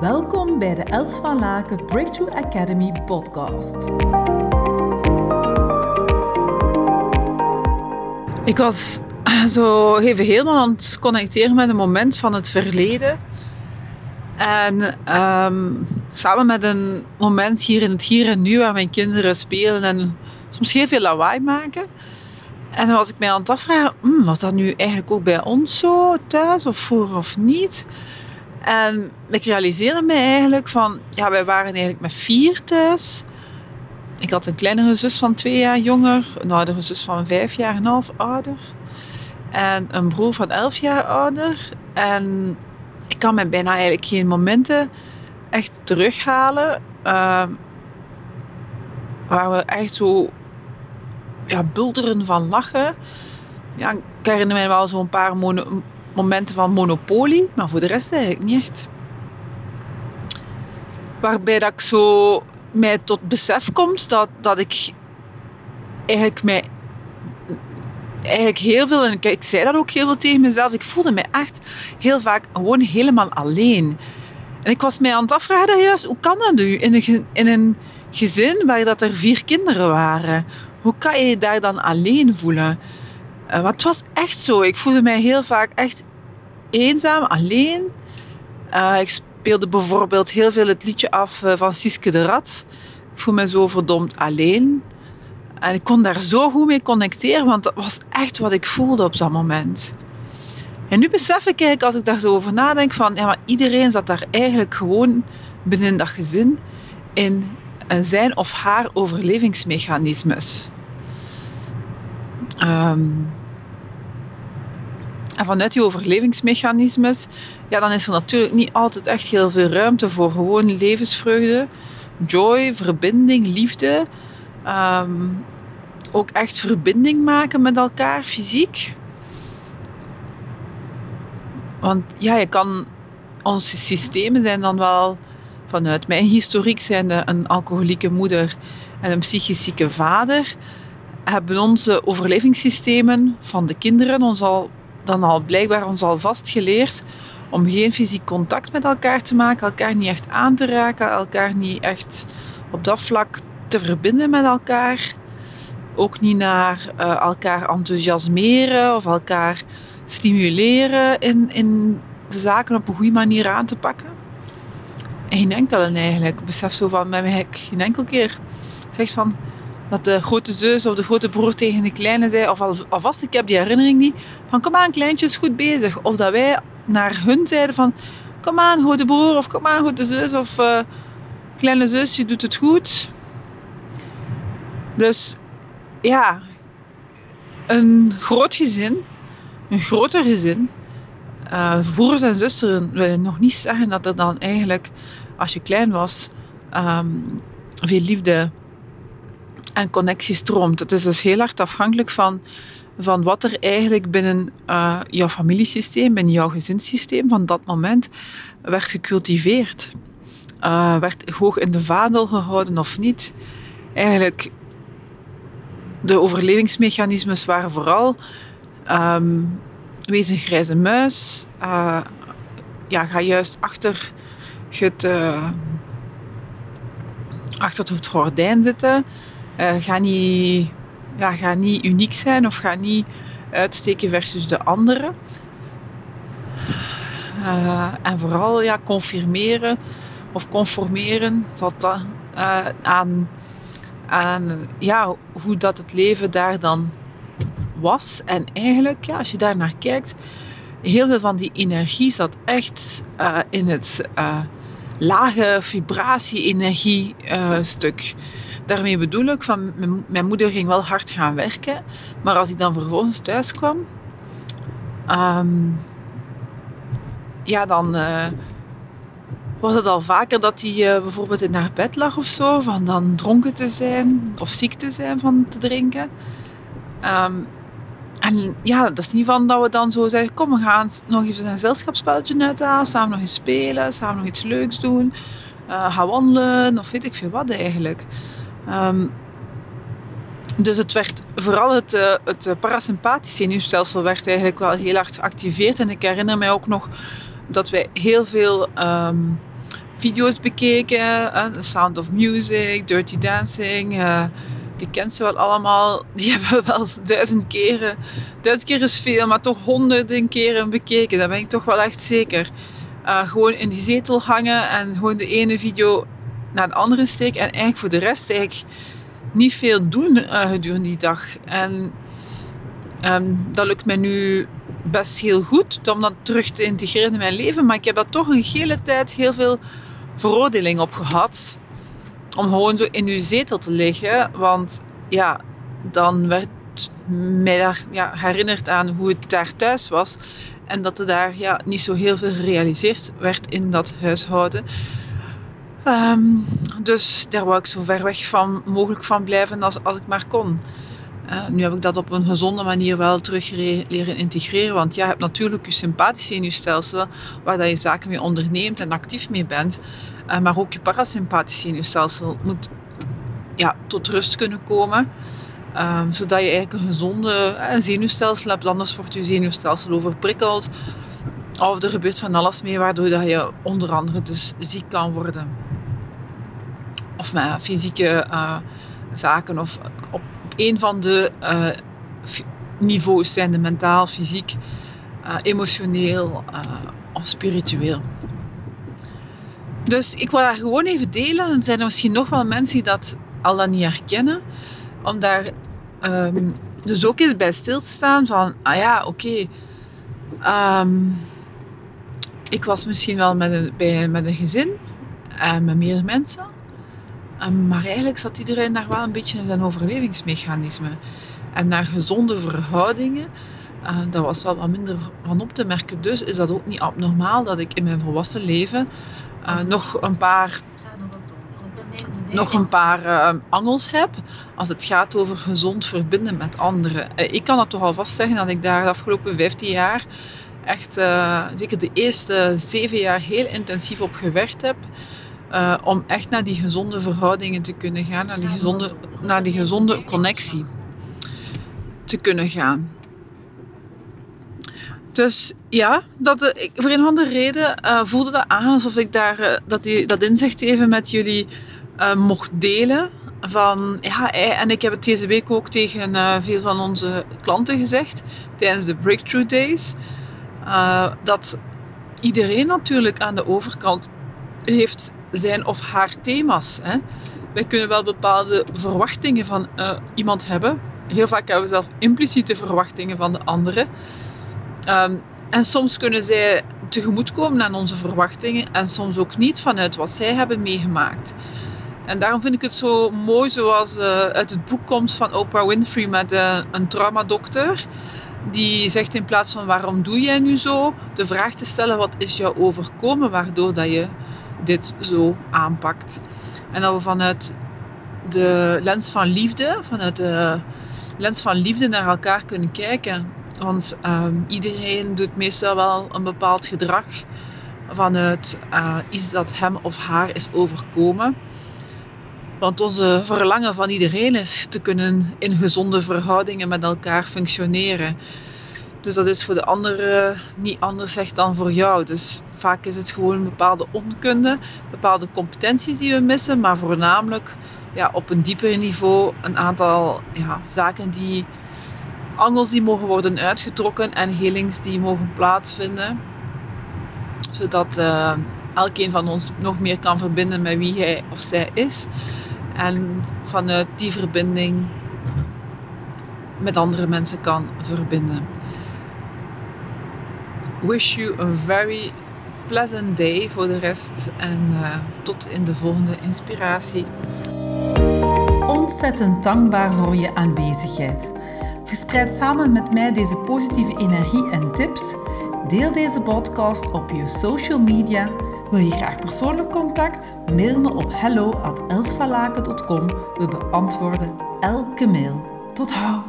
Welkom bij de Els van Laken Breakthrough Academy podcast. Ik was zo even helemaal aan het connecteren met een moment van het verleden. En ehm, samen met een moment hier in het hier en nu waar mijn kinderen spelen en soms heel veel lawaai maken. En dan was ik mij aan het afvragen, hmm, was dat nu eigenlijk ook bij ons zo thuis of voor of niet? En ik realiseerde me eigenlijk van, ja, wij waren eigenlijk met vier thuis. Ik had een kleinere zus van twee jaar jonger, een oudere zus van vijf jaar en een half ouder. En een broer van elf jaar ouder. En ik kan me bijna eigenlijk geen momenten echt terughalen. Uh, waar we echt zo ja, bulderen van lachen. Ja, ik herinner me wel zo'n paar momenten van monopolie, maar voor de rest eigenlijk niet echt. Waarbij dat ik zo mij tot besef komt dat, dat ik eigenlijk mij eigenlijk heel veel, en ik, zei dat ook heel veel tegen mezelf, ik voelde me echt heel vaak gewoon helemaal alleen. En ik was mij aan het afvragen, juist, hoe kan dat nu in een, in een gezin waar dat er vier kinderen waren? Hoe kan je je daar dan alleen voelen? Uh, want het was echt zo. Ik voelde mij heel vaak echt eenzaam, alleen. Uh, ik speelde bijvoorbeeld heel veel het liedje af uh, van Siske de Rat. Ik voel me zo verdomd alleen. En ik kon daar zo goed mee connecteren, want dat was echt wat ik voelde op dat moment. En nu besef ik eigenlijk, als ik daar zo over nadenk, van ja, maar iedereen zat daar eigenlijk gewoon binnen dat gezin in zijn of haar overlevingsmechanismes. Um, en vanuit die overlevingsmechanismes, ja, dan is er natuurlijk niet altijd echt heel veel ruimte voor gewoon levensvreugde, joy, verbinding, liefde. Ehm, ook echt verbinding maken met elkaar, fysiek. Want ja, je kan, onze systemen zijn dan wel, vanuit mijn historiek zijn een alcoholieke moeder en een psychisch zieke vader, hebben onze overlevingssystemen van de kinderen ons al, dan al blijkbaar ons al vastgeleerd om geen fysiek contact met elkaar te maken, elkaar niet echt aan te raken, elkaar niet echt op dat vlak te verbinden met elkaar. Ook niet naar uh, elkaar enthousiasmeren of elkaar stimuleren in, in de zaken op een goede manier aan te pakken. En geen enkele eigenlijk. Besef zo van, mij heb ik geen enkel keer zegt van dat de grote zus of de grote broer tegen de kleine zei, of al, alvast ik heb die herinnering niet, van kom aan kleintje is goed bezig. Of dat wij naar hun zeiden van kom aan grote broer of kom aan grote zus of uh, kleine zus, je doet het goed. Dus ja, een groot gezin, een groter gezin, uh, broers en zussen willen nog niet zeggen dat er dan eigenlijk, als je klein was, um, veel liefde en connectie stroomt. Het is dus heel hard afhankelijk van, van wat er eigenlijk binnen uh, jouw familiesysteem, binnen jouw gezinssysteem van dat moment werd gecultiveerd. Uh, werd hoog in de vaandel gehouden of niet. Eigenlijk de overlevingsmechanismes waren vooral um, wees een grijze muis, uh, ja, ga juist achter het, achter het gordijn zitten, uh, ga, niet, ga niet uniek zijn of ga niet uitsteken versus de anderen. en vooral ja, confirmeren of conformeren dat, aan aan ja, hoe dat het leven daar dan was. En eigenlijk, ja, als je daar naar kijkt, heel veel van die energie zat echt in het lage vibratie-energie-stuk. Uh, Daarmee bedoel ik, van mijn moeder ging wel hard gaan werken, maar als ik dan vervolgens thuis kwam, um, ja, dan was het al vaker dat hij uh, bijvoorbeeld in haar bed lag of zo, van dan dronken te zijn of ziek te zijn van te drinken. Um, en ja, dat is niet van dat we dan zo zeggen, kom we gaan nog even een gezelschapsspelletje uithalen, samen nog eens spelen, samen nog iets leuks doen, uh, gaan wandelen of weet ik veel wat eigenlijk. Um, dus het werd vooral het, uh, het parasympathische zenuwstelsel werd eigenlijk wel heel hard geactiveerd. En ik herinner mij ook nog dat wij heel veel um, video's bekeken. The Sound of Music, Dirty Dancing. Je kent ze wel allemaal. Die hebben we wel duizend keren. Duizend keer is veel, maar toch honderden keren bekeken. Dat ben ik toch wel echt zeker. gewoon in die zetel hangen en gewoon de ene video naar de andere steken. En eigenlijk voor de rest eigenlijk niet veel doen uh, gedurende die dag. En ehm, dat lukt mij nu best heel goed om dat terug te integreren in mijn leven. Maar ik heb daar toch een hele tijd heel veel veroordeling op gehad. Om gewoon zo in uw zetel te liggen. Want ja, dan werd mij daar ja, herinnerd aan hoe het daar thuis was. En dat er daar ja, niet zo heel veel gerealiseerd werd in dat huishouden. Ehm, dus daar wou ik zo ver weg van mogelijk van blijven als, als ik maar kon. Uh, nu heb ik dat op een gezonde manier wel terug leren integreren. Want ja, je hebt natuurlijk je sympathische zenuwstelsel, waar dat je zaken mee onderneemt en actief mee bent. Uh, maar ook je parasympathische zenuwstelsel moet ja, tot rust kunnen komen. Um, zodat je eigenlijk een gezonde uh, zenuwstelsel hebt. Anders wordt je zenuwstelsel overprikkeld. Of er gebeurt van alles mee, waardoor dat je onder andere dus ziek kan worden. Of met fysieke zaken of op een van de uh, niveaus zijn de mentaal, fysiek, uh, emotioneel uh, of spiritueel. Dus ik wil dat gewoon even delen. Er zijn misschien nog wel mensen die dat al dan niet herkennen. Om daar um, dus ook eens bij stil te staan van, ah ja, oké. Um, ik was misschien wel met een, bij, met een gezin en met meer mensen. Ehm, maar eigenlijk zat iedereen daar wel een beetje in zijn overlevingsmechanisme. En naar gezonde verhoudingen, uh, dat was wel wat minder van op te merken. Dus is dat ook niet abnormaal dat ik in mijn volwassen leven uh, nog een paar nog een paar uh, angels heb als het gaat over gezond verbinden met anderen. ik kan het toch al vast zeggen dat ik daar de afgelopen 15 jaar echt, zeker de eerste zeven jaar, heel intensief op gewerkt heb. Uh, om echt naar die gezonde verhoudingen te kunnen gaan, naar die gezonde, naar die gezonde connectie te kunnen gaan. Dus ja, dat, uh, ik, voor een of andere reden uh, voelde dat aan alsof ik daar, dat, die, dat inzicht even met jullie mocht delen. Van, ja, en ik heb het deze week ook tegen veel van onze klanten gezegd tijdens de Breakthrough Days. dat iedereen natuurlijk aan de overkant heeft zijn of haar thema's. Hè. Wij kunnen wel bepaalde verwachtingen van uh, iemand hebben. Heel vaak hebben we zelf impliciete verwachtingen van de andere. Um, en soms kunnen zij tegemoetkomen aan onze verwachtingen en soms ook niet vanuit wat zij hebben meegemaakt. En daarom vind ik het zo mooi zoals uh, uit het boek komt van Oprah Winfrey met uh, een traumadokter. Die zegt in plaats van waarom doe jij nu zo, de vraag te stellen wat is jou overkomen waardoor dat je dit zo aanpakt. En dat we vanuit de lens van liefde, vanuit de lens van liefde naar elkaar kunnen kijken. Want uh, iedereen doet meestal wel een bepaald gedrag vanuit uh, iets dat hem of haar is overkomen. Want onze verlangen van iedereen is te kunnen in gezonde verhoudingen met elkaar functioneren. Dus dat is voor de andere niet anders zegt dan voor jou. Dus vaak is het gewoon een bepaalde onkunde, bepaalde competenties die we missen, maar voornamelijk ja, op een dieper niveau een aantal ja, zaken die angels die mogen worden uitgetrokken en healings die mogen plaatsvinden. Zodat uh, elkeen van ons nog meer kan verbinden met wie hij of zij is. En vanuit die verbinding met andere mensen kan verbinden wish you a very pleasant day voor de rest. En uh, tot in de volgende inspiratie. Ontzettend dankbaar voor je aanwezigheid. Verspreid samen met mij deze positieve energie en tips. Deel deze podcast op je social media. Wil je graag persoonlijk contact? Mail me op hello@elsvalaken.com. We beantwoorden elke mail. Tot hou!